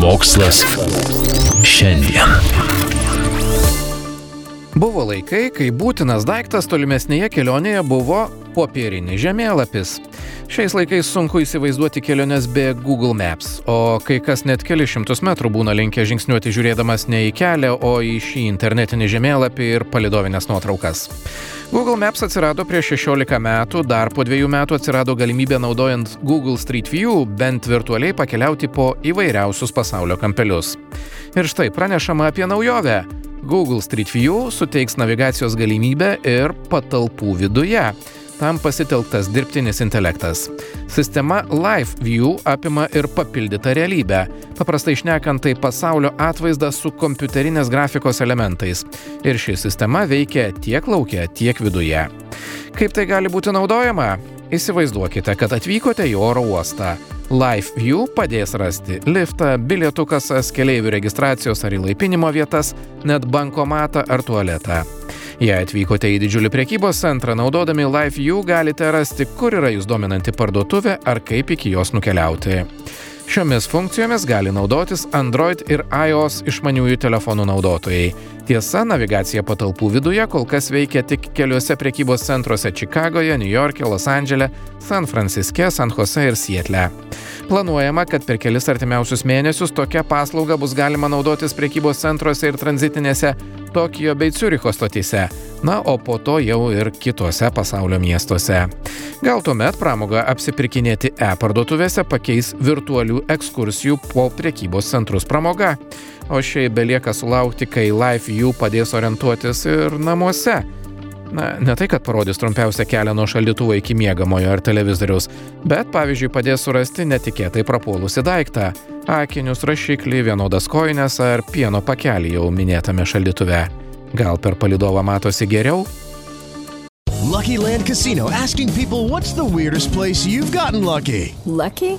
Mokslas šiandien. Buvo laikai, kai būtinas daiktas tolimesnėje kelionėje buvo popierinis žemėlapis. Šiais laikais sunku įsivaizduoti keliones be Google Maps, o kai kas net keli šimtus metrų būna linkę žingsniuoti žiūrėdamas ne į kelią, o į šį internetinį žemėlapį ir palidovinės nuotraukas. Google Maps atsirado prieš 16 metų, dar po dviejų metų atsirado galimybė naudojant Google Street View bent virtualiai pakeliauti po įvairiausius pasaulio kampelius. Ir štai pranešama apie naujovę. Google Street View suteiks navigacijos galimybę ir patalpų viduje. Tam pasitelktas dirbtinis intelektas. Sistema Live View apima ir papildytą realybę. Paprastai išnekant, tai pasaulio atvaizdas su kompiuterinės grafikos elementais. Ir ši sistema veikia tiek laukia, tiek viduje. Kaip tai gali būti naudojama? Įsivaizduokite, kad atvykote į oro uostą. Live View padės rasti liftą, bilietų kasas, keleivių registracijos ar įlaipinimo vietas, net bankomatą ar tualetą. Jei atvykote į didžiulį prekybos centrą, naudodami Live View galite rasti, kur yra jūs dominanti parduotuvė ar kaip iki jos nukeliauti. Šiomis funkcijomis gali naudotis Android ir iOS išmaniųjų telefonų naudotojai. Tiesa, navigacija patalpų viduje kol kas veikia tik keliuose prekybos centruose Čikagoje, New York'e, Los Andžele, San Franciske, San Jose ir Sietle. Planuojama, kad per kelis artimiausius mėnesius tokia paslauga bus galima naudotis prekybos centruose ir tranzitinėse Tokijo bei Ciuricho stotyse, na, o po to jau ir kitose pasaulio miestuose. Gal tuomet pramogą apsipirkinėti e-parduotuvėse pakeis virtualių ekskursijų po prekybos centrus pramoga. O šiai belieka sulaukti, kai Life jų padės orientuotis ir namuose. Na, ne tai, kad parodys trumpiausią kelią nuo šaldytuvo iki miegamojo ar televizoriaus, bet pavyzdžiui padės surasti netikėtai prapuolusi daiktą - akinius, rašiklį, vienodas koinės ar pieno pakelį jau minėtame šaldytuve. Gal per palidovą matosi geriau? Lucky Land Casino asking people what's the weirdest place you've gotten lucky? Lucky?